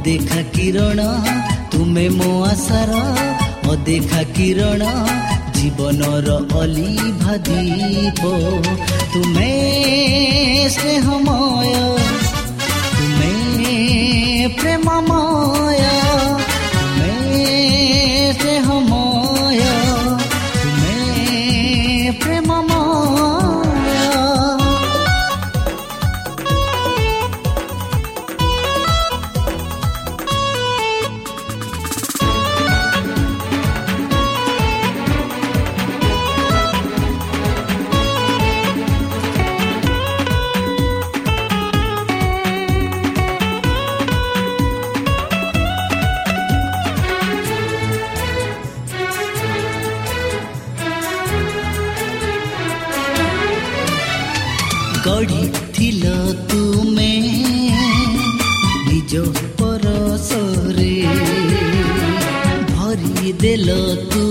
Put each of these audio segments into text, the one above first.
ଅଦେଖା କିରଣ ତୁମେ ମୋ ଆଶାର ଅଦେଖା କିରଣ ଜୀବନର ଅଲିଭା ଦୀପ। ତୁମେ ସ୍ନେହମୟ ତୁମେ ପ୍ରେମମୟ। ଗଢ଼ିଥିଲ ତୁମେ ନିଜ ପରଶରେ ଭରିଦେଲ ତୁମେ ତୁମ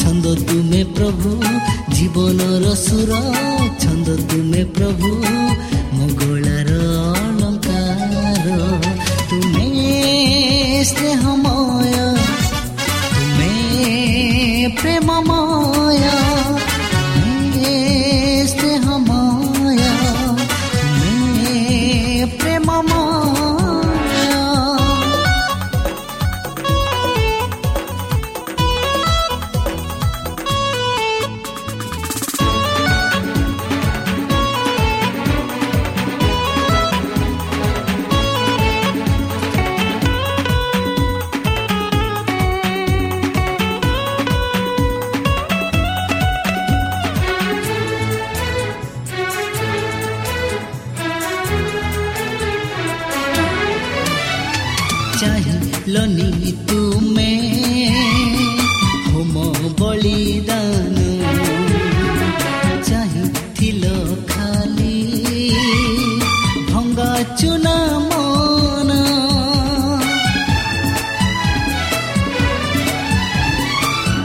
छन्द्रुमे प्रभु जीवन रसुर छन्द्रुमे प्रभु।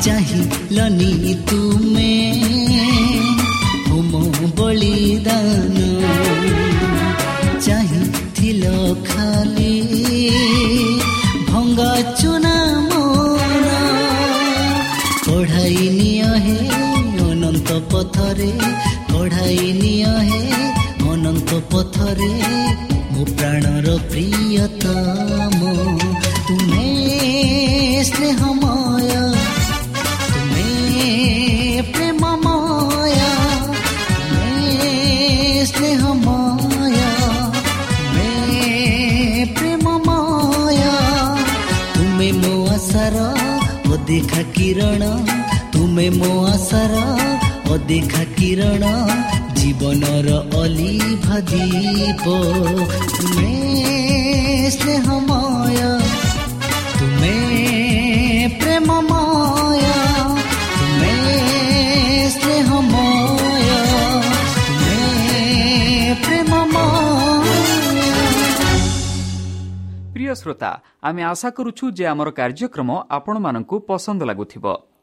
चाही लनी तू ରଣ ଜୀବନର ଅଲିଭା ଦୀପ। ତୁମେ ସ୍ନେହମୟ ତୁମେ ପ୍ରେମମୟ ତୁମେ ସ୍ନେହମୟ ତୁମେ ପ୍ରେମମୟ। ପ୍ରିୟ ଶ୍ରୋତା ଆମେ ଆଶା କରୁଛୁ ଯେ ଆମର କାର୍ଯ୍ୟକ୍ରମ ଆପଣମାନଙ୍କୁ ପସନ୍ଦ ଲାଗୁଥିବ।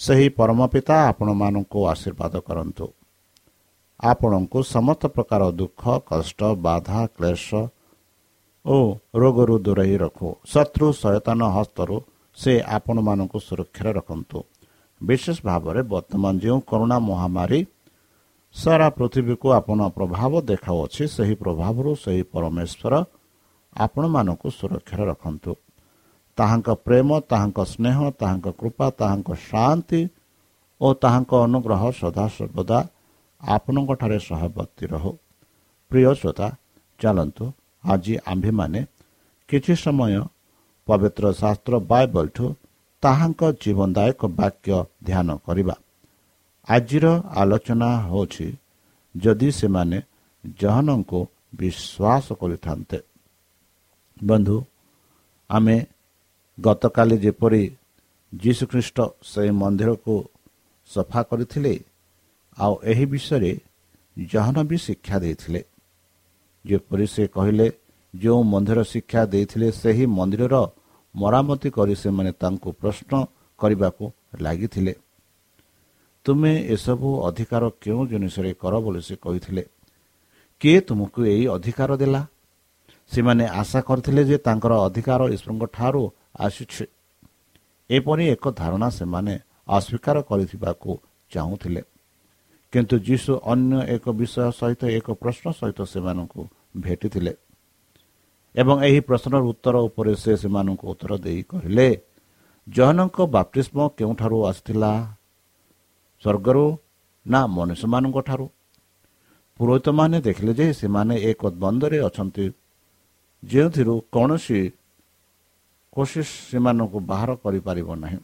ସେହି ପରମ ପିତା ଆପଣମାନଙ୍କୁ ଆଶୀର୍ବାଦ କରନ୍ତୁ। ଆପଣଙ୍କୁ ସମସ୍ତ ପ୍ରକାର ଦୁଃଖ କଷ୍ଟ ବାଧା କ୍ଲେଶ ଓ ରୋଗରୁ ଦୂରେଇ ରଖୁ। ଶତ୍ରୁ ସଚେତନ ହସ୍ତରୁ ସେ ଆପଣମାନଙ୍କୁ ସୁରକ୍ଷାରେ ରଖନ୍ତୁ। ବିଶେଷ ଭାବରେ ବର୍ତ୍ତମାନ ଯେଉଁ କରୋନା ମହାମାରୀ ସାରା ପୃଥିବୀକୁ ଆପଣ ପ୍ରଭାବ ଦେଖାଉଅଛି ସେହି ପ୍ରଭାବରୁ ସେହି ପରମେଶ୍ୱର ଆପଣମାନଙ୍କୁ ସୁରକ୍ଷାରେ ରଖନ୍ତୁ। ତାହାଙ୍କ ପ୍ରେମ ତାହାଙ୍କ ସ୍ନେହ ତାହାଙ୍କ କୃପା ତାହାଙ୍କ ଶାନ୍ତି ଓ ତାହାଙ୍କ ଅନୁଗ୍ରହ ସଦାସର୍ବଦା ଆପଣଙ୍କଠାରେ ସହବର୍ତ୍ତୀ ରହୁ। ପ୍ରିୟ ଶ୍ରୋତା ଚାଲନ୍ତୁ ଆଜି ଆମ୍ଭେମାନେ କିଛି ସମୟ ପବିତ୍ର ଶାସ୍ତ୍ର ବାଇବଲଠୁ ତାହାଙ୍କ ଜୀବନଦାୟକ ବାକ୍ୟ ଧ୍ୟାନ କରିବା। ଆଜିର ଆଲୋଚନା ହେଉଛି ଯଦି ସେମାନେ ଜହନଙ୍କୁ ବିଶ୍ୱାସ କରିଥାନ୍ତେ। ବନ୍ଧୁ ଆମେ ଗତକାଲି ଯେପରି ଯୀଶୁଖ୍ରୀଷ୍ଟ ସେହି ମନ୍ଦିରକୁ ସଫା କରିଥିଲେ ଆଉ ଏହି ବିଷୟରେ ଜହନ ବି ଶିକ୍ଷା ଦେଇଥିଲେ। ଯେପରି ସେ କହିଲେ ଯେଉଁ ମନ୍ଦିର ଶିକ୍ଷା ଦେଇଥିଲେ ସେହି ମନ୍ଦିରର ମରାମତି କରି ସେମାନେ ତାଙ୍କୁ ପ୍ରଶ୍ନ କରିବାକୁ ଲାଗିଥିଲେ। ତୁମେ ଏସବୁ ଅଧିକାର କେଉଁ ଜିନିଷରେ କର ବୋଲି ସେ କହିଥିଲେ। କିଏ ତୁମକୁ ଏହି ଅଧିକାର ଦେଲା? ସେମାନେ ଆଶା କରିଥିଲେ ଯେ ତାଙ୍କର ଅଧିକାର ଈଶ୍ୱରଙ୍କ ଠାରୁ ଆସୁଛି। ଏପରି ଏକ ଧାରଣା ସେମାନେ ଅସ୍ୱୀକାର କରିଥିବାକୁ ଚାହୁଁଥିଲେ। କିନ୍ତୁ ଯୀଶୁ ଅନ୍ୟ ଏକ ବିଷୟ ସହିତ ଏକ ପ୍ରଶ୍ନ ସହିତ ସେମାନଙ୍କୁ ଭେଟିଥିଲେ ଏବଂ ଏହି ପ୍ରଶ୍ନର ଉତ୍ତର ଉପରେ ସେ ସେମାନଙ୍କୁ ଉତ୍ତର ଦେଇ କହିଲେ ଜହନଙ୍କ ବାପ୍ତିଷ୍ମ କେଉଁଠାରୁ ଆସିଥିଲା? ସ୍ୱର୍ଗରୁ ନା ମନୁଷ୍ୟମାନଙ୍କ ଠାରୁ ପୁରୋହିତମାନେ ଦେଖିଲେ ଯେ ସେମାନେ ଏକ ଦ୍ୱନ୍ଦ୍ୱରେ ଅଛନ୍ତି ଯେଉଁଥିରୁ କୌଣସି କୋଶିଶ ସେମାନଙ୍କୁ ବାହାର କରିପାରିବ ନାହିଁ।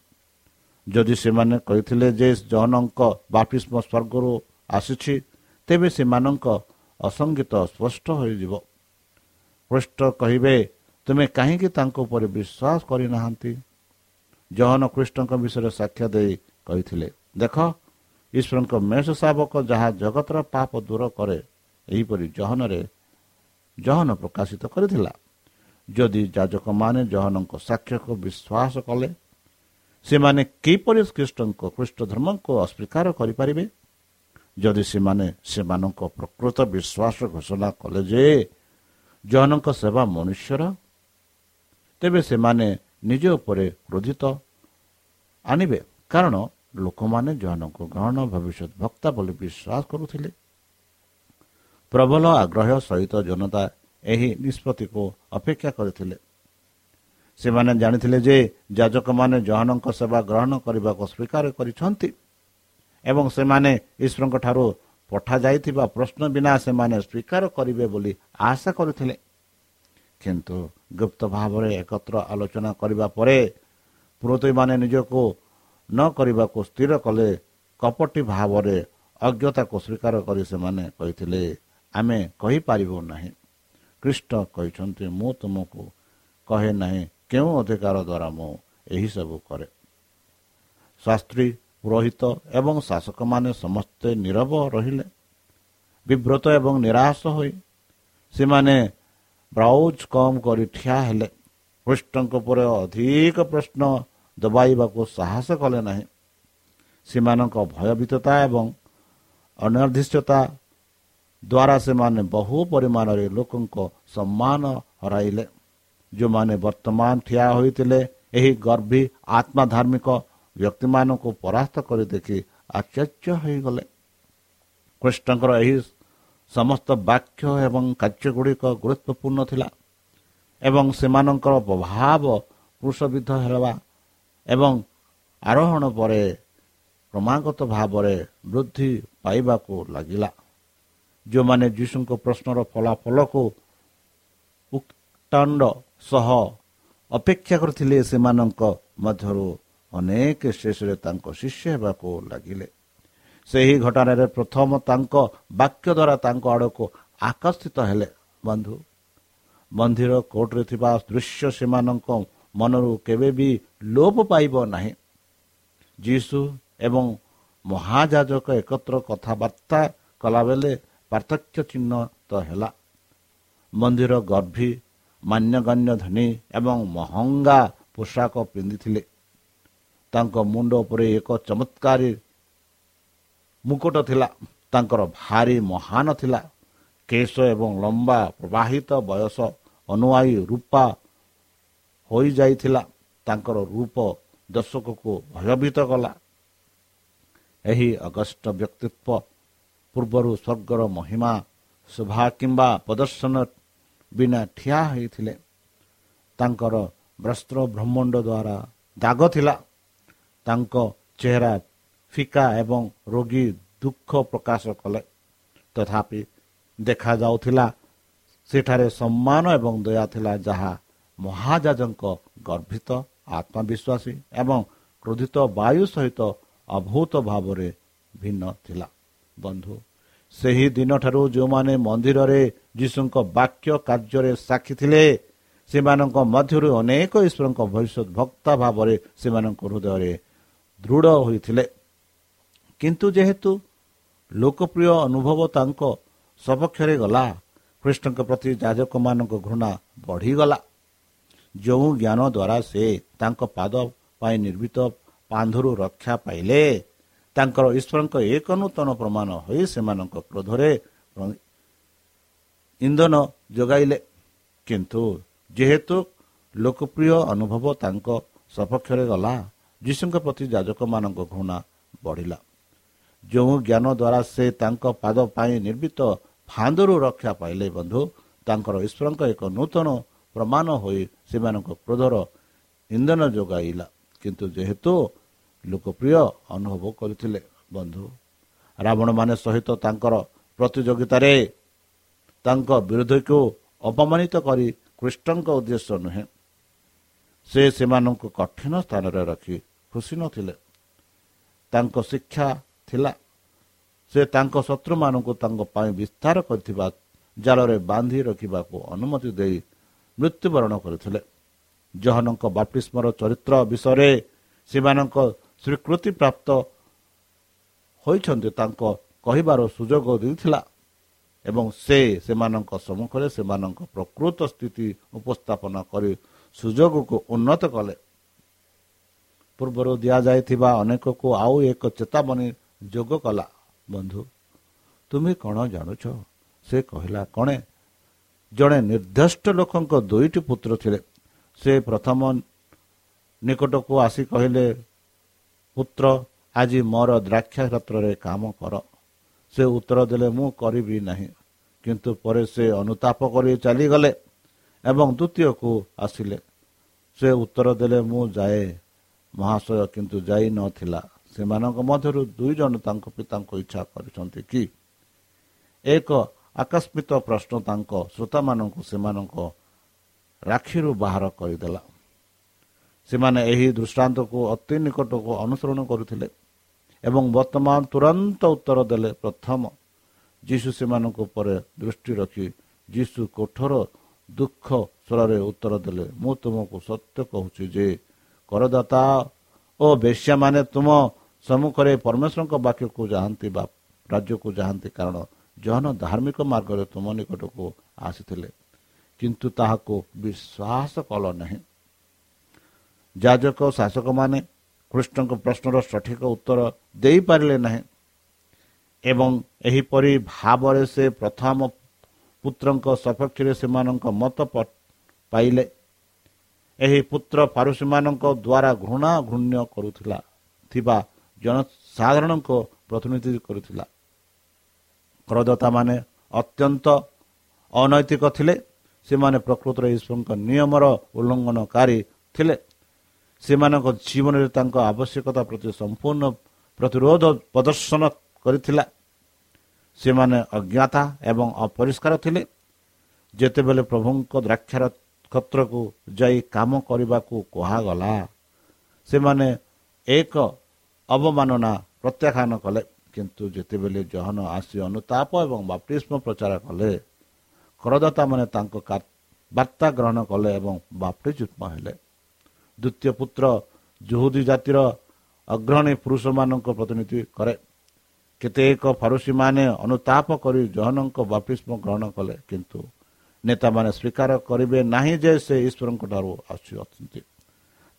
ଯଦି ସେମାନେ କହିଥିଲେ ଯେ ଜହନଙ୍କ ବାପ୍ତିଷ୍ମ ସ୍ୱର୍ଗରୁ ଆସିଛି ତେବେ ସେମାନଙ୍କ ଅସଙ୍ଗୀତ ସ୍ପଷ୍ଟ ହୋଇଯିବ। ପୃଷ୍ଟ କହିବେ ତୁମେ କାହିଁକି ତାଙ୍କ ଉପରେ ବିଶ୍ୱାସ କରିନାହାନ୍ତି? ଜହନ କୃଷ୍ଣଙ୍କ ବିଷୟରେ ସାକ୍ଷ୍ୟ ଦେଇ କହିଥିଲେ ଦେଖ ଈଶ୍ୱରଙ୍କ ମେଷ ଶାବକ ଯାହା ଜଗତର ପାପ ଦୂର କରେ ଏହିପରି ଜହନରେ ଜହନ ପ୍ରକାଶିତ କରିଥିଲା। ଯଦି ଯାଜକମାନେ ଜହନଙ୍କ ସାକ୍ଷ୍ୟକୁ ବିଶ୍ୱାସ କଲେ ସେମାନେ କିପରି ଖ୍ରୀଷ୍ଟଙ୍କ ଖ୍ରୀଷ୍ଟ ଧର୍ମକୁ ଅସ୍ୱୀକାର କରିପାରିବେ? ଯଦି ସେମାନେ ସେମାନଙ୍କ ପ୍ରକୃତ ବିଶ୍ୱାସ ଘୋଷଣା କଲେ ଯେ ଜହନଙ୍କ ସେବା ମନୁଷ୍ୟର ତେବେ ସେମାନେ ନିଜ ଉପରେ କ୍ରୋଧିତ ଆଣିବେ। କାରଣ ଲୋକମାନେ ଜହନଙ୍କୁ ଗ୍ରହଣ ଭବିଷ୍ୟତ ବକ୍ତା ବୋଲି ବିଶ୍ୱାସ କରୁଥିଲେ। ପ୍ରବଳ ଆଗ୍ରହ ସହିତ ଜନତା ଏହି ନିଷ୍ପତ୍ତିକୁ ଅପେକ୍ଷା କରିଥିଲେ। ସେମାନେ ଜାଣିଥିଲେ ଯେ ଯାଜକମାନେ ଜହନଙ୍କ ସେବା ଗ୍ରହଣ କରିବାକୁ ସ୍ୱୀକାର କରିଛନ୍ତି ଏବଂ ସେମାନେ ଈଶ୍ୱରଙ୍କ ଠାରୁ ପଠାଯାଇଥିବା ପ୍ରଶ୍ନ ବିନା ସେମାନେ ସ୍ୱୀକାର କରିବେ ବୋଲି ଆଶା କରିଥିଲେ। କିନ୍ତୁ ଗୁପ୍ତ ଭାବରେ ଏକତ୍ର ଆଲୋଚନା କରିବା ପରେ ପୁରୋହିତମାନେ ନିଜକୁ ନ କରିବାକୁ ସ୍ଥିର କଲେ। କପଟି ଭାବରେ ଅଜ୍ଞତାକୁ ସ୍ୱୀକାର କରି ସେମାନେ କହିଥିଲେ ଆମେ କହିପାରିବୁ ନାହିଁ। ଖ୍ରୀଷ୍ଟ କହିଛନ୍ତି ମୁଁ ତୁମକୁ କହେ ନାହିଁ କେଉଁ ଅଧିକାର ଦ୍ୱାରା ମୁଁ ଏହିସବୁ କରେ? ଶାସ୍ତ୍ରୀ ପୁରୋହିତ ଏବଂ ଶାସକମାନେ ସମସ୍ତେ ନିରବ ରହିଲେ। ବିବ୍ରତ ଏବଂ ନିରାଶ ହୋଇ ସେମାନେ ବ୍ରାଉଜ୍ କମ୍ କରି ଠିଆ ହେଲେ। କୃଷ୍ଣଙ୍କ ପରେ ଅଧିକ ପ୍ରଶ୍ନ ଦବାଇବାକୁ ସାହସ କଲେ ନାହିଁ। ସେମାନଙ୍କ ଭୟଭୀତତା ଏବଂ ଅନିର୍ଦ୍ଦିଷ୍ଟତା ଦ୍ୱାରା ସେମାନେ ବହୁ ପରିମାଣରେ ଲୋକଙ୍କ ସମ୍ମାନ ହରାଇଲେ ଯେଉଁମାନେ ବର୍ତ୍ତମାନ ଠିଆ ହୋଇଥିଲେ ଏହି ଗର୍ଭୀ ଆତ୍ମାଧାର୍ମିକ ବ୍ୟକ୍ତିମାନଙ୍କୁ ପରାସ୍ତ କରି ଦେଖି ଆଶ୍ଚର୍ଯ୍ୟ ହୋଇଗଲେ କୃଷ୍ଣଙ୍କର ଏହି ସମସ୍ତ ବାକ୍ୟ ଏବଂ କାର୍ଯ୍ୟଗୁଡ଼ିକ ଗୁରୁତ୍ୱପୂର୍ଣ୍ଣ ଥିଲା ଏବଂ ସେମାନଙ୍କର ପ୍ରଭାବ କୃଷବିଧ ହେବା ଏବଂ ଆରୋହଣ ପରେ କ୍ରମାଗତ ଭାବରେ ବୃଦ୍ଧି ପାଇବାକୁ ଲାଗିଲା। ଯେଉଁମାନେ ଯୀଶୁଙ୍କ ପ୍ରଶ୍ନର ଫଳାଫଳକୁ ଉକ୍ତାଣ୍ଡ ସହ ଅପେକ୍ଷା କରିଥିଲେ ସେମାନଙ୍କ ମଧ୍ୟରୁ ଅନେକ ଶେଷରେ ତାଙ୍କ ଶିଷ୍ୟ ହେବାକୁ ଲାଗିଲେ। ସେହି ଘଟଣାରେ ପ୍ରଥମ ତାଙ୍କ ବାକ୍ୟ ଦ୍ୱାରା ତାଙ୍କ ଆଡ଼କୁ ଆକର୍ଷିତ ହେଲେ ବନ୍ଧୁ। ମନ୍ଦିର କୋର୍ଟରେ ଥିବା ଦୃଶ୍ୟ ସେମାନଙ୍କ ମନରୁ କେବେ ବି ଲୋପ ପାଇବ ନାହିଁ। ଯୀଶୁ ଏବଂ ମହାଯାଜକ ଏକତ୍ର କଥାବାର୍ତ୍ତା କଲାବେଳେ ପାର୍ଥକ୍ୟ ଚିହ୍ନ ତ ହେଲା ମନ୍ଦିର ଗର୍ଭୀ ମାନ୍ୟଗଣ୍ୟ ଧନୀ ଏବଂ ମହଙ୍ଗା ପୋଷାକ ପିନ୍ଧିଥିଲେ। ତାଙ୍କ ମୁଣ୍ଡ ଉପରେ ଏକ ଚମତ୍କାରୀ ମୁକୁଟ ଥିଲା। ତାଙ୍କର ଭାରି ମହାନ ଥିଲା। କେଶ ଏବଂ ଲମ୍ବା ପ୍ରବାହିତ ବୟସ ଅନୁଆୟୀ ରୂପା ହୋଇଯାଇଥିଲା। ତାଙ୍କର ରୂପ ଦର୍ଶକକୁ ଭୟଭୀତ କଲା। ଏହି ଅଗଷ୍ଟ ବ୍ୟକ୍ତିତ୍ୱ ପୂର୍ବରୁ ସ୍ୱର୍ଗର ମହିମା ଶୋଭା କିମ୍ବା ପ୍ରଦର୍ଶନ ବିନା ଠିଆ ହୋଇଥିଲେ। ତାଙ୍କର ବସ୍ତ୍ର ବ୍ରହ୍ମାଣ୍ଡ ଦ୍ୱାରା ଦାଗ ଥିଲା। ତାଙ୍କ ଚେହେରା ଫିକା ଏବଂ ରୋଗୀ ଦୁଃଖ ପ୍ରକାଶ କଲେ। ତଥାପି ଦେଖାଯାଉଥିଲା ସେଠାରେ ସମ୍ମାନ ଏବଂ ଦୟା ଥିଲା ଯାହା ମହାଜାଜଙ୍କ ଗର୍ଭିତ ଆତ୍ମବିଶ୍ୱାସୀ ଏବଂ କ୍ରୋଧିତ ବାୟୁ ସହିତ ଅଭୂତ ଭାବରେ ଭିନ୍ନ ଥିଲା। ବନ୍ଧୁ। ସେହି ଦିନଠାରୁ ଯେଉଁମାନେ ମନ୍ଦିରରେ ଯୀଶୁଙ୍କ ବାକ୍ୟ କାର୍ଯ୍ୟରେ ସାକ୍ଷୀ ଥିଲେ ସେମାନଙ୍କ ମଧ୍ୟରୁ ଅନେକ ଈଶ୍ୱରଙ୍କ ଭବିଷ୍ୟତ ଭକ୍ତା ଭାବରେ ସେମାନଙ୍କ ହୃଦୟରେ ଦୃଢ଼ ହୋଇଥିଲେ। କିନ୍ତୁ ଯେହେତୁ ଲୋକପ୍ରିୟ ଅନୁଭବ ତାଙ୍କ ସପକ୍ଷରେ ଗଲା କୃଷ୍ଣଙ୍କ ପ୍ରତି ଯାଜକମାନଙ୍କ ଘୃଣା ବଢ଼ିଗଲା। ଯେଉଁ ଜ୍ଞାନ ଦ୍ୱାରା ସେ ତାଙ୍କ ପାଦ ପାଇଁ ନିର୍ମିତ ପାନ୍ଧରୁ ରକ୍ଷା ପାଇଲେ ତାଙ୍କର ଈଶ୍ୱରଙ୍କ ଏକ ନୂତନ ପ୍ରମାଣ ହୋଇ ସେମାନଙ୍କ କ୍ରୋଧରେ ଇନ୍ଧନ ଯୋଗାଇଲେ। କିନ୍ତୁ ଯେହେତୁ ଲୋକପ୍ରିୟ ଅନୁଭବ ତାଙ୍କ ସପକ୍ଷରେ ଗଲା ଯୀଶୁଙ୍କ ପ୍ରତି ଯାଜକମାନଙ୍କ ଘୃଣା ବଢ଼ିଲା। ଯେଉଁ ଜ୍ଞାନ ଦ୍ୱାରା ସେ ତାଙ୍କ ପାଦ ପାଇଁ ନିର୍ମିତ ଫାନ୍ଦରୁ ରକ୍ଷା ପାଇଲେ ବନ୍ଧୁ ତାଙ୍କର ଈଶ୍ୱରଙ୍କ ଏକ ନୂତନ ପ୍ରମାଣ ହୋଇ ସେମାନଙ୍କ କ୍ରୋଧର ଇନ୍ଧନ ଯୋଗାଇଲା। କିନ୍ତୁ ଯେହେତୁ ଲୋକପ୍ରିୟ ଅନୁଭବ କରିଥିଲେ ବନ୍ଧୁ। ରାବଣମାନେ ସହିତ ତାଙ୍କର ପ୍ରତିଯୋଗିତାରେ ତାଙ୍କ ବିରୋଧୀକୁ ଅପମାନିତ କରି କୃଷ୍ଣଙ୍କ ଉଦ୍ଦେଶ୍ୟ ନୁହେଁ। ସେ ସେମାନଙ୍କୁ କଠିନ ସ୍ଥାନରେ ରଖି ଖୁସି ନଥିଲେ। ତାଙ୍କ ଶିକ୍ଷା ଥିଲା। ସେ ତାଙ୍କ ଶତ୍ରୁମାନଙ୍କୁ ତାଙ୍କ ପାଇଁ ବିସ୍ତାର କରିଥିବା ଜାଲରେ ବାନ୍ଧି ରଖିବାକୁ ଅନୁମତି ଦେଇ ମୃତ୍ୟୁବରଣ କରିଥିଲେ। ଜହନଙ୍କ ବାପ୍ତିସ୍ମର ଚରିତ୍ର ବିଷୟରେ ସେମାନଙ୍କ ସ୍ୱୀକୃତି ପ୍ରାପ୍ତ ହୋଇଛନ୍ତି ତାଙ୍କ କହିବାର ସୁଯୋଗ ଦେଇଥିଲା ଏବଂ ସେ ସେମାନଙ୍କ ସମ୍ମୁଖରେ ସେମାନଙ୍କ ପ୍ରକୃତ ସ୍ଥିତି ଉପସ୍ଥାପନ କରି ସୁଯୋଗକୁ ଉନ୍ନତ କଲେ। ପୂର୍ବରୁ ଦିଆଯାଇଥିବା ଅନେକକୁ ଆଉ ଏକ ଚେତାବନୀ ଯୋଗ କଲା ବନ୍ଧୁ ତୁମେ କ'ଣ ଜାଣୁଛ? ସେ କହିଲା କଣେ? ଜଣେ ନିର୍ଦ୍ଦିଷ୍ଟ ଲୋକଙ୍କ ଦୁଇଟି ପୁତ୍ର ଥିଲେ। ସେ ପ୍ରଥମ ନିକଟକୁ ଆସି କହିଲେ ପୁତ୍ର ଆଜି ମୋର ଦ୍ରାକ୍ଷା କ୍ଷେତ୍ରରେ କାମ କର। ସେ ଉତ୍ତର ଦେଲେ ମୁଁ କରିବି ନାହିଁ। କିନ୍ତୁ ପରେ ସେ ଅନୁତାପ କରି ଚାଲିଗଲେ ଏବଂ ଦ୍ୱିତୀୟକୁ ଆସିଲେ। ସେ ଉତ୍ତର ଦେଲେ ମୁଁ ଯାଏ। ମହାଶୟ କିନ୍ତୁ ଯାଇ ନଥିଲା ସେମାନଙ୍କ ମଧ୍ୟରୁ ଦୁଇ ଜଣ ତାଙ୍କ ପିତାଙ୍କୁ ଇଚ୍ଛା କରିଛନ୍ତି କି? ଏକ ଆକସ୍ମିକ ପ୍ରଶ୍ନ ତାଙ୍କ ଶ୍ରୋତାମାନଙ୍କୁ ସେମାନଙ୍କ ରାକ୍ଷୀରୁ ବାହାର କରିଦେଲା। ସେମାନେ ଏହି ଦୃଷ୍ଟାନ୍ତକୁ ଅତି ନିକଟକୁ ଅନୁସରଣ କରୁଥିଲେ ଏବଂ ବର୍ତ୍ତମାନ ତୁରନ୍ତ ଉତ୍ତର ଦେଲେ ପ୍ରଥମ। ଯୀଶୁ ସେମାନଙ୍କ ଉପରେ ଦୃଷ୍ଟି ରଖି ଯୀଶୁ କୋଠର ଦୁଃଖ ସ୍ୱରରେ ଉତ୍ତର ଦେଲେ ମୁଁ ତୁମକୁ ସତ୍ୟ କହୁଛି ଯେ କରଦାତା ଓ ବେଶ୍ୟାମାନେ ତୁମ ସମ୍ମୁଖରେ ପରମେଶ୍ୱରଙ୍କ ବାକ୍ୟକୁ ଯାଆନ୍ତି ବା ରାଜ୍ୟକୁ ଯାଆନ୍ତି କାରଣ ଜହନ ଧାର୍ମିକ ମାର୍ଗରେ ତୁମ ନିକଟକୁ ଆସିଥିଲେ। କିନ୍ତୁ ତାହାକୁ ବିଶ୍ୱାସ କଲ ନାହିଁ। ଯାଜକ ଶାସକମାନେ କୃଷ୍ଣଙ୍କ ପ୍ରଶ୍ନର ସଠିକ ଉତ୍ତର ଦେଇପାରିଲେ ନାହିଁ ଏବଂ ଏହିପରି ଭାବରେ ସେ ପ୍ରଥମ ପୁତ୍ରଙ୍କ ସପକ୍ଷରେ ସେମାନଙ୍କ ମତ ପାଇଲେ। ଏହି ପୁତ୍ର ଫାରୁସୀମାନଙ୍କ ଦ୍ୱାରା ଘୃଣା ଘୃଣ୍ୟ କରୁଥିଲା ଥିବା ଜନସାଧାରଣଙ୍କ ପ୍ରତିନିଧି କରୁଥିଲା। କରଦାତାମାନେ ଅତ୍ୟନ୍ତ ଅନୈତିକ ଥିଲେ ସେମାନେ ପ୍ରକୃତରେ ଈଶ୍ୱରଙ୍କ ନିୟମର ଉଲ୍ଲଙ୍ଘନକାରୀ ଥିଲେ। ସେମାନଙ୍କ ଜୀବନରେ ତାଙ୍କ ଆବଶ୍ୟକତା ପ୍ରତି ସମ୍ପୂର୍ଣ୍ଣ ପ୍ରତିରୋଧ ପ୍ରଦର୍ଶନ କରିଥିଲା। ସେମାନେ ଅଜ୍ଞାତା ଏବଂ ଅପରିଷ୍କାର ଥିଲେ। ଯେତେବେଳେ ପ୍ରଭୁଙ୍କ ଦ୍ରାକ୍ଷାର କ୍ଷେତ୍ରକୁ ଯାଇ କାମ କରିବାକୁ କୁହାଗଲା ସେମାନେ ଏକ ଅବମାନନା ପ୍ରତ୍ୟାଖ୍ୟାନ କଲେ। କିନ୍ତୁ ଯେତେବେଳେ ଜହନ ଆସି ଅନୁତାପ ଏବଂ ବାପ୍ତିଷ୍ମ ପ୍ରଚାର କଲେ କରଦାତାମାନେ ତାଙ୍କ ବାର୍ତ୍ତା ଗ୍ରହଣ କଲେ ଏବଂ ବାପ୍ତିଯୁତ୍ମ ହେଲେ। ଦ୍ୱିତୀୟ ପୁତ୍ର ଜୁହୁଦୀ ଜାତିର ଅଗ୍ରଣୀ ପୁରୁଷମାନଙ୍କ ପ୍ରତିନିଧି କରେ। କେତେକ ଫାରୁସୀମାନେ ଅନୁତାପ କରି ଜହନଙ୍କ ବାପ୍ତିଷ୍ମ ଗ୍ରହଣ କଲେ କିନ୍ତୁ ନେତାମାନେ ସ୍ୱୀକାର କରିବେ ନାହିଁ ଯେ ସେ ଈଶ୍ୱରଙ୍କ ଠାରୁ ଆସୁଅଛନ୍ତି।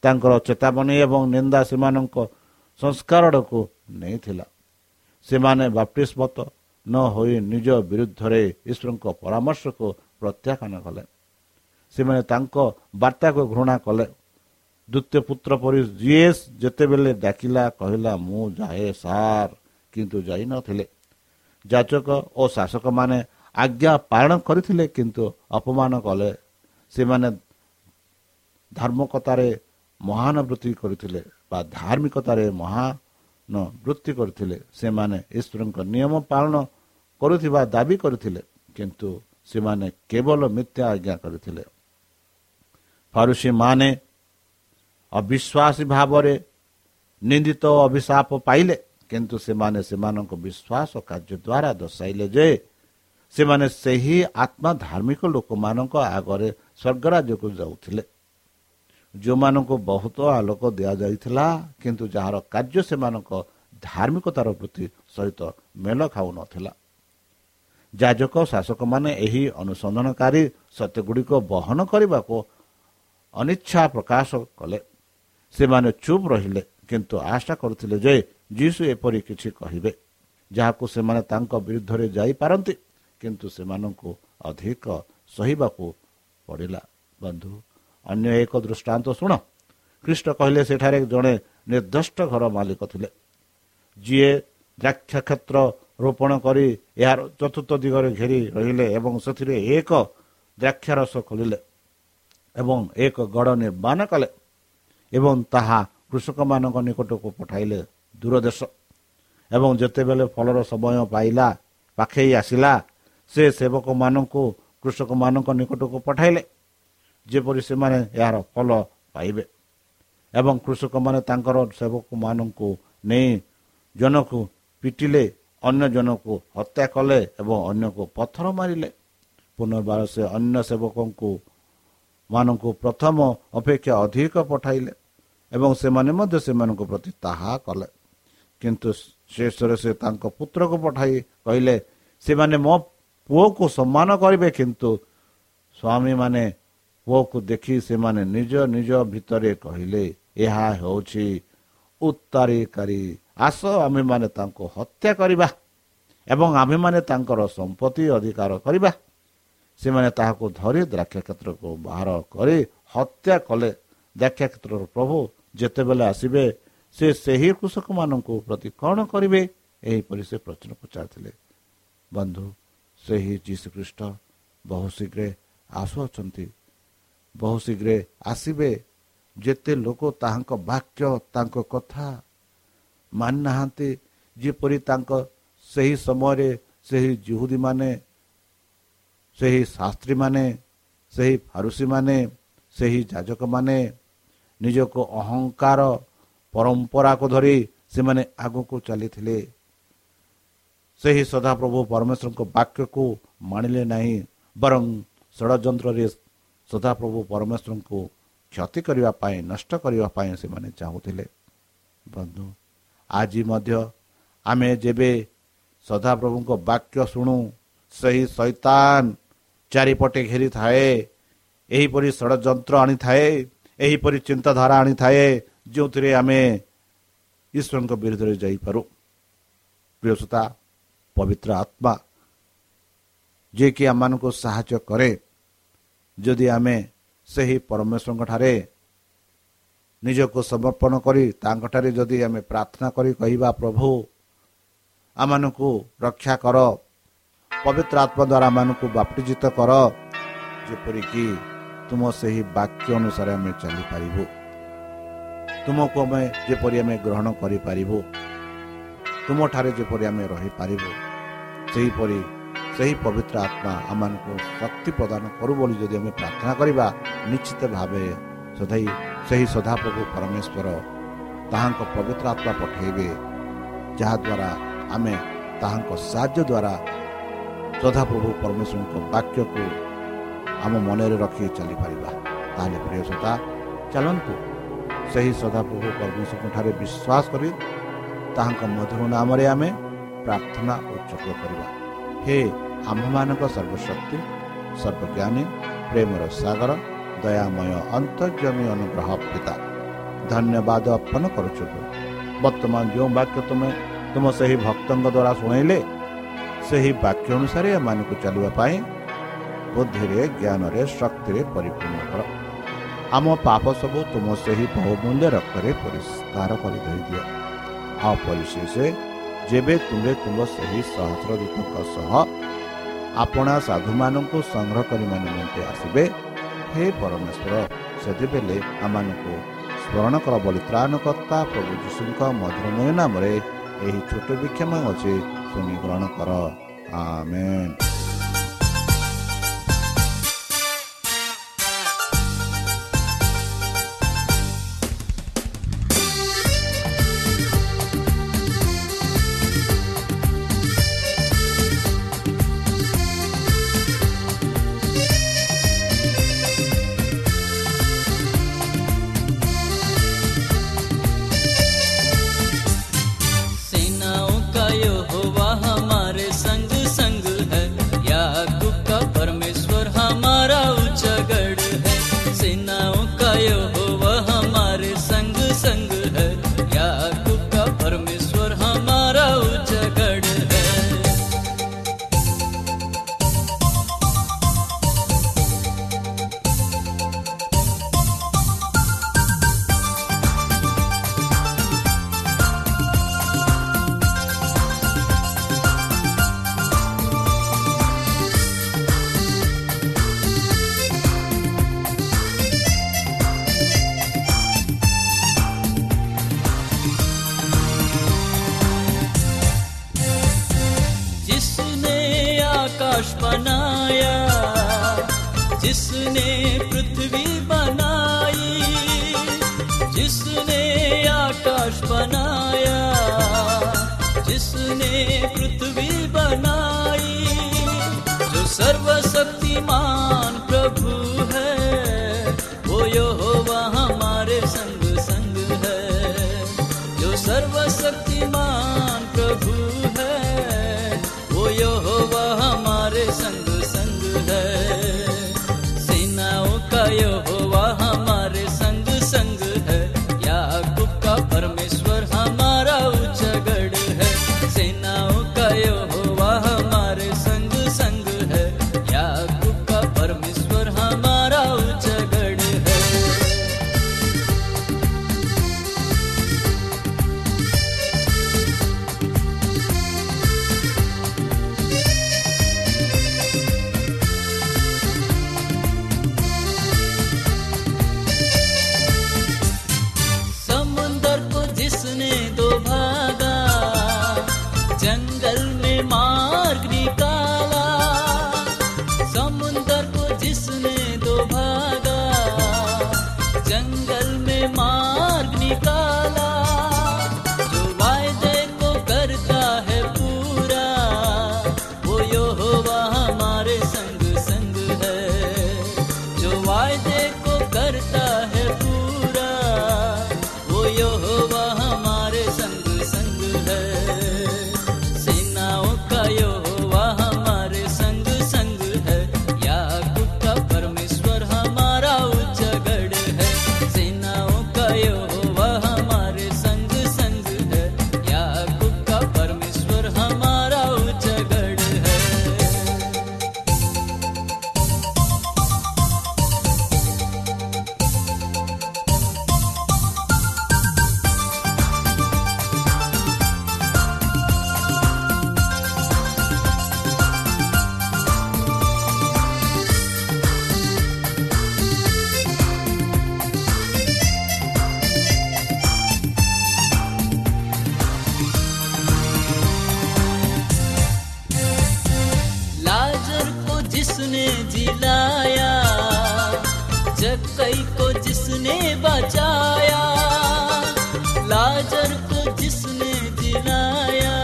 ତାଙ୍କର ଚେତାବନୀ ଏବଂ ନିନ୍ଦା ସେମାନଙ୍କ ସଂସ୍କାରକୁ ନେଇଥିଲା। ସେମାନେ ବାପ୍ତିସ୍ମତ ନ ହୋଇ ନିଜ ବିରୁଦ୍ଧରେ ଈଶ୍ୱରଙ୍କ ପରାମର୍ଶକୁ ପ୍ରତ୍ୟାଖ୍ୟାନ କଲେ। ସେମାନେ ତାଙ୍କ ବାର୍ତ୍ତାକୁ ଘୃଣା କଲେ। ଦ୍ୱିତୀୟ ପୁତ୍ର ପରି ଯିଏ ଯେତେବେଳେ ଡାକିଲା କହିଲା ମୁଁ ଯାଏ ସାର୍। କିନ୍ତୁ ଯାଇନଥିଲେ ଯାଚକ ଓ ଶାସକମାନେ ଆଜ୍ଞା ପାଳନ କରିଥିଲେ କିନ୍ତୁ ଅପମାନ କଲେ। ସେମାନେ ଧାର୍ମିକତାରେ ମହାନ ବୃତ୍ତି କରିଥିଲେ ବା ଧାର୍ମିକତାରେ ମହାନ ବୃତ୍ତି କରିଥିଲେ। ସେମାନେ ଈଶ୍ୱରଙ୍କ ନିୟମ ପାଳନ କରୁଥିବା ଦାବି କରିଥିଲେ କିନ୍ତୁ ସେମାନେ କେବଳ ମିଥ୍ୟା ଆଜ୍ଞା କରିଥିଲେ। ଫାରୁସୀମାନେ ଅବିଶ୍ୱାସୀ ଭାବରେ ନିନ୍ଦିତ ଅଭିଶାପ ପାଇଲେ। କିନ୍ତୁ ସେମାନେ ସେମାନଙ୍କ ବିଶ୍ୱାସ କାର୍ଯ୍ୟ ଦ୍ୱାରା ଦର୍ଶାଇଲେ ଯେ ସେମାନେ ସେହି ଆତ୍ମା ଧାର୍ମିକ ଲୋକମାନଙ୍କ ଆଗରେ ସ୍ୱର୍ଗରାଜ୍ୟକୁ ଯାଉଥିଲେ। ଯେଉଁମାନଙ୍କୁ ବହୁତ ଆଲୋକ ଦିଆଯାଇଥିଲା କିନ୍ତୁ ଯାହାର କାର୍ଯ୍ୟ ସେମାନଙ୍କ ଧାର୍ମିକତାର ବୃତ୍ତି ସହିତ ମେଳ ଖାଉନଥିଲା ଯାଜକ ଶାସକମାନେ ଏହି ଅନୁସନ୍ଧାନକାରୀ ସତ୍ୟଗୁଡ଼ିକ ବହନ କରିବାକୁ ଅନିଚ୍ଛା ପ୍ରକାଶ କଲେ। ସେମାନେ ଚୁପ୍ ରହିଲେ କିନ୍ତୁ ଆଶା କରୁଥିଲେ ଯେ ଯୀଶୁ ଏପରି କିଛି କହିବେ ଯାହାକୁ ସେମାନେ ତାଙ୍କ ବିରୁଦ୍ଧରେ ଯାଇପାରନ୍ତି କିନ୍ତୁ ସେମାନଙ୍କୁ ଅଧିକ ସହିବାକୁ ପଡ଼ିଲା। ବନ୍ଧୁ ଅନ୍ୟ ଏକ ଦୃଷ୍ଟାନ୍ତ ଶୁଣ। ଖ୍ରୀଷ୍ଟ କହିଲେ ସେଠାରେ ଜଣେ ନିର୍ଦ୍ଦିଷ୍ଟ ଘର ମାଲିକ ଥିଲେ। ଯିଏ ଦ୍ରାକ୍ଷ କ୍ଷେତ୍ର ରୋପଣ କରି ଏହାର ଚତୁର୍ଥ ଦିଗରେ ଘେରି ରହିଲେ ଏବଂ ସେଥିରେ ଏକ ଦ୍ରାକ୍ଷାରସ ଖୋଲିଲେ ଏବଂ ଏକ ଗଡ଼ ନିର୍ମାଣ କଲେ। ଏବଂ ତାହା କୃଷକମାନଙ୍କ ନିକଟକୁ ପଠାଇଲେ ଦୂରଦେଶ। ଏବଂ ଯେତେବେଳେ ଫଳର ସମୟ ପାଇଲା ପାଖେଇ ଆସିଲା ସେ ସେବକମାନଙ୍କୁ କୃଷକମାନଙ୍କ ନିକଟକୁ ପଠାଇଲେ ଯେପରି ସେମାନେ ଏହାର ଫଳ ପାଇବେ। ଏବଂ କୃଷକମାନେ ତାଙ୍କର ସେବକମାନଙ୍କୁ ନେଇ ଜଣକୁ ପିଟିଲେ ଅନ୍ୟ ଜଣକୁ ହତ୍ୟା କଲେ ଏବଂ ଅନ୍ୟକୁ ପଥର ମାରିଲେ। ପୁନର୍ବାର ସେ ଅନ୍ୟ ସେବକଙ୍କୁ ମାନଙ୍କୁ ପ୍ରଥମ ଅପେକ୍ଷା ଅଧିକ ପଠାଇଲେ। ଏବଂ ସେମାନେ ମଧ୍ୟ ସେମାନଙ୍କ ପ୍ରତି ତାହା କଲେ। କିନ୍ତୁ ଶେଷରେ ସେ ତାଙ୍କ ପୁତ୍ରକୁ ପଠାଇ କହିଲେ ସେମାନେ ମୋ ପୁଅକୁ ସମ୍ମାନ କରିବେ କିନ୍ତୁ ସ୍ୱାମୀମାନେ ପୁଅକୁ ଦେଖି ସେମାନେ ନିଜ ନିଜ ଭିତରେ କହିଲେ ଏହା ହେଉଛି ଉତ୍ତରାଧିକାରୀ ଆସ ଆମେମାନେ ତାଙ୍କୁ ହତ୍ୟା କରିବା ଏବଂ ଆମେମାନେ ତାଙ୍କର ସମ୍ପତ୍ତି ଅଧିକାର କରିବା। ସେମାନେ ତାହାକୁ ଧରି ଦ୍ରାକ୍ଷା କ୍ଷେତ୍ରକୁ ବାହାର କରି ହତ୍ୟା କଲେ। ଦ୍ରାକ୍ଷା କ୍ଷେତ୍ରର ପ୍ରଭୁ ଯେତେବେଳେ ଆସିବେ ସେ ସେହି କୃଷକମାନଙ୍କୁ ପ୍ରତି କ'ଣ କରିବେ? ଏହିପରି ସେ ପ୍ରଶ୍ନ ପଚାରିଥିଲେ। ବନ୍ଧୁ ସେହି ଯୀଶୁଖ୍ରୀଷ୍ଟ ବହୁ ଶୀଘ୍ର ଆସୁଅଛନ୍ତି। ବହୁ ଶୀଘ୍ର ଆସିବେ। ଯେତେ ଲୋକ ତାହାଙ୍କ ବାକ୍ୟ ତାଙ୍କ କଥା ମାନି ନାହାନ୍ତି ଯେପରି ତାଙ୍କ ସେହି ସମୟରେ ସେହି ଜୁହୁଦୀମାନେ ସେହି ଶାସ୍ତ୍ରୀମାନେ ସେହି ଫାରୁସୀମାନେ ସେହି ଯାଜକମାନେ ନିଜକୁ ଅହଙ୍କାର ପରମ୍ପରାକୁ ଧରି ସେମାନେ ଆଗକୁ ଚାଲିଥିଲେ। ସେହି ସଦାପ୍ରଭୁ ପରମେଶ୍ୱରଙ୍କ ବାକ୍ୟକୁ ମାଣିଲେ ନାହିଁ ବରଂ ଷଡ଼ଯନ୍ତ୍ରରେ ସଦାପ୍ରଭୁ ପରମେଶ୍ୱରଙ୍କୁ କ୍ଷତି କରିବା ପାଇଁ ନଷ୍ଟ କରିବା ପାଇଁ ସେମାନେ ଚାହୁଁଥିଲେ। ବନ୍ଧୁ ଆଜି ମଧ୍ୟ ଆମେ ଯେବେ ସଦାପ୍ରଭୁଙ୍କ ବାକ୍ୟ ଶୁଣୁ ସେହି ସୈତାନ ଚାରିପଟେ ଘେରିଥାଏ ଏହିପରି ଷଡ଼ଯନ୍ତ୍ର ଆଣିଥାଏ ଏହିପରି ଚିନ୍ତାଧାରା ଆଣିଥାଏ ଯେଉଁଥିରେ ଆମେ ଈଶ୍ୱରଙ୍କ ବିରୁଦ୍ଧରେ ଯାଇପାରୁ ପ୍ରିୟସତା ପବିତ୍ର ଆତ୍ମା ଯିଏକି ଆମମାନଙ୍କୁ ସାହାଯ୍ୟ କରେ ଯଦି ଆମେ ସେହି ପରମେଶ୍ୱରଙ୍କ ଠାରେ ନିଜକୁ ସମର୍ପଣ କରି ତାଙ୍କଠାରେ ଯଦି ଆମେ ପ୍ରାର୍ଥନା କରି କହିବା ପ୍ରଭୁ ଆମମାନଙ୍କୁ ରକ୍ଷା କର ପବିତ୍ର ଆତ୍ମା ଦ୍ୱାରା ଆମମାନଙ୍କୁ ବାପ୍ତିଜିତ କର ଯେପରିକି ତୁମ ସେହି ବାକ୍ୟ ଅନୁସାରେ ଆମେ ଚାଲିପାରିବୁ ତୁମକୁ ଆମେ ଯେପରି ଆମେ ଗ୍ରହଣ କରିପାରିବୁ ତୁମଠାରେ ଯେପରି ଆମେ ରହିପାରିବୁ ସେହିପରି ସେହି ପବିତ୍ର ଆତ୍ମା ଆମମାନଙ୍କୁ ଶକ୍ତି ପ୍ରଦାନ କରୁ ବୋଲି ଯଦି ଆମେ ପ୍ରାର୍ଥନା କରିବା ନିଶ୍ଚିତ ଭାବେ ସଦାଇ ସେହି ସଦାପ୍ରଭୁ ପରମେଶ୍ୱର ତାହାଙ୍କ ପବିତ୍ର ଆତ୍ମା ପଠାଇବେ ଯାହାଦ୍ୱାରା ଆମେ ତାହାଙ୍କ ସାହାଯ୍ୟ ଦ୍ୱାରା ସଦାପ୍ରଭୁ ପରମେଶ୍ୱରଙ୍କ ବାକ୍ୟକୁ ଆମ ମନରେ ରଖି ଚାଲିପାରିବା। ତାହେଲେ ପ୍ରିୟ ସଦା ଚାଲନ୍ତୁ ସେହି ସଦାପ୍ରଭୁ ପରମେଶ୍ୱରଙ୍କ ଠାରେ ବିଶ୍ୱାସ କରି ତାହାଙ୍କ ମଧୁର ନାମରେ ଆମେ ପ୍ରାର୍ଥନା ଉଚ୍ଚକ କରିବା। ହେ ଆମ୍ଭମାନଙ୍କ ସର୍ବଶକ୍ତି ସର୍ବଜ୍ଞାନୀ ପ୍ରେମର ସାଗର ଦୟାମୟ ଅନ୍ତର୍ଜମୀ ଅନୁଗ୍ରହ ପିତା ଧନ୍ୟବାଦ ଅର୍ପଣ କରୁଛୁ ବର୍ତ୍ତମାନ ଯେଉଁ ବାକ୍ୟ ତୁମେ ତୁମ ସେହି ଭକ୍ତଙ୍କ ଦ୍ୱାରା ଶୁଣାଇଲେ ସେହି ବାକ୍ୟ ଅନୁସାରେ ଏମାନଙ୍କୁ ଚାଲିବା ପାଇଁ ବୁଦ୍ଧିରେ ଜ୍ଞାନରେ ଶକ୍ତିରେ ପରିପୂର୍ଣ୍ଣ କର। ଆମ ପାପ ସବୁ ତୁମ ସେହି ବହୁମୂଲ୍ୟ ରକ୍ତରେ ପରିଷ୍କାର କରି ଦିଅ ଆଉ ପରିଶେଷ ଯେବେ ତୁମେ ତୁମ ସେହି ସହସ୍ରଦୂତଙ୍କ ସହ ଆପଣା ସାଧୁମାନଙ୍କୁ ସଂଗ୍ରହ କରିବା ନିମନ୍ତେ ଆସିବେ ହେ ପରମେଶ୍ୱର ସେତେବେଳେ ଆମମାନଙ୍କୁ ସ୍ମରଣ କର ବୋଲି ତ୍ରାଣକର୍ତ୍ତା ପ୍ରଭୁ ଯୀଶୁଙ୍କ ମଧୁରମୟ ନାମରେ ଏହି ଛୋଟ ବିକ୍ଷମ ଅଛି ଶୁଣି ଗ୍ରହଣ କର। ଆମେନ୍। जिसने पृथ्वी बनाई जिसने आकाश बनाया जिसने पृथ्वी बनाई जो सर्वशक्तिमान प्रभु है। जिलाया जक्कई को जिसने बचाया लाजर को जिसने जिलाया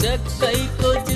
जक्कई को जिसने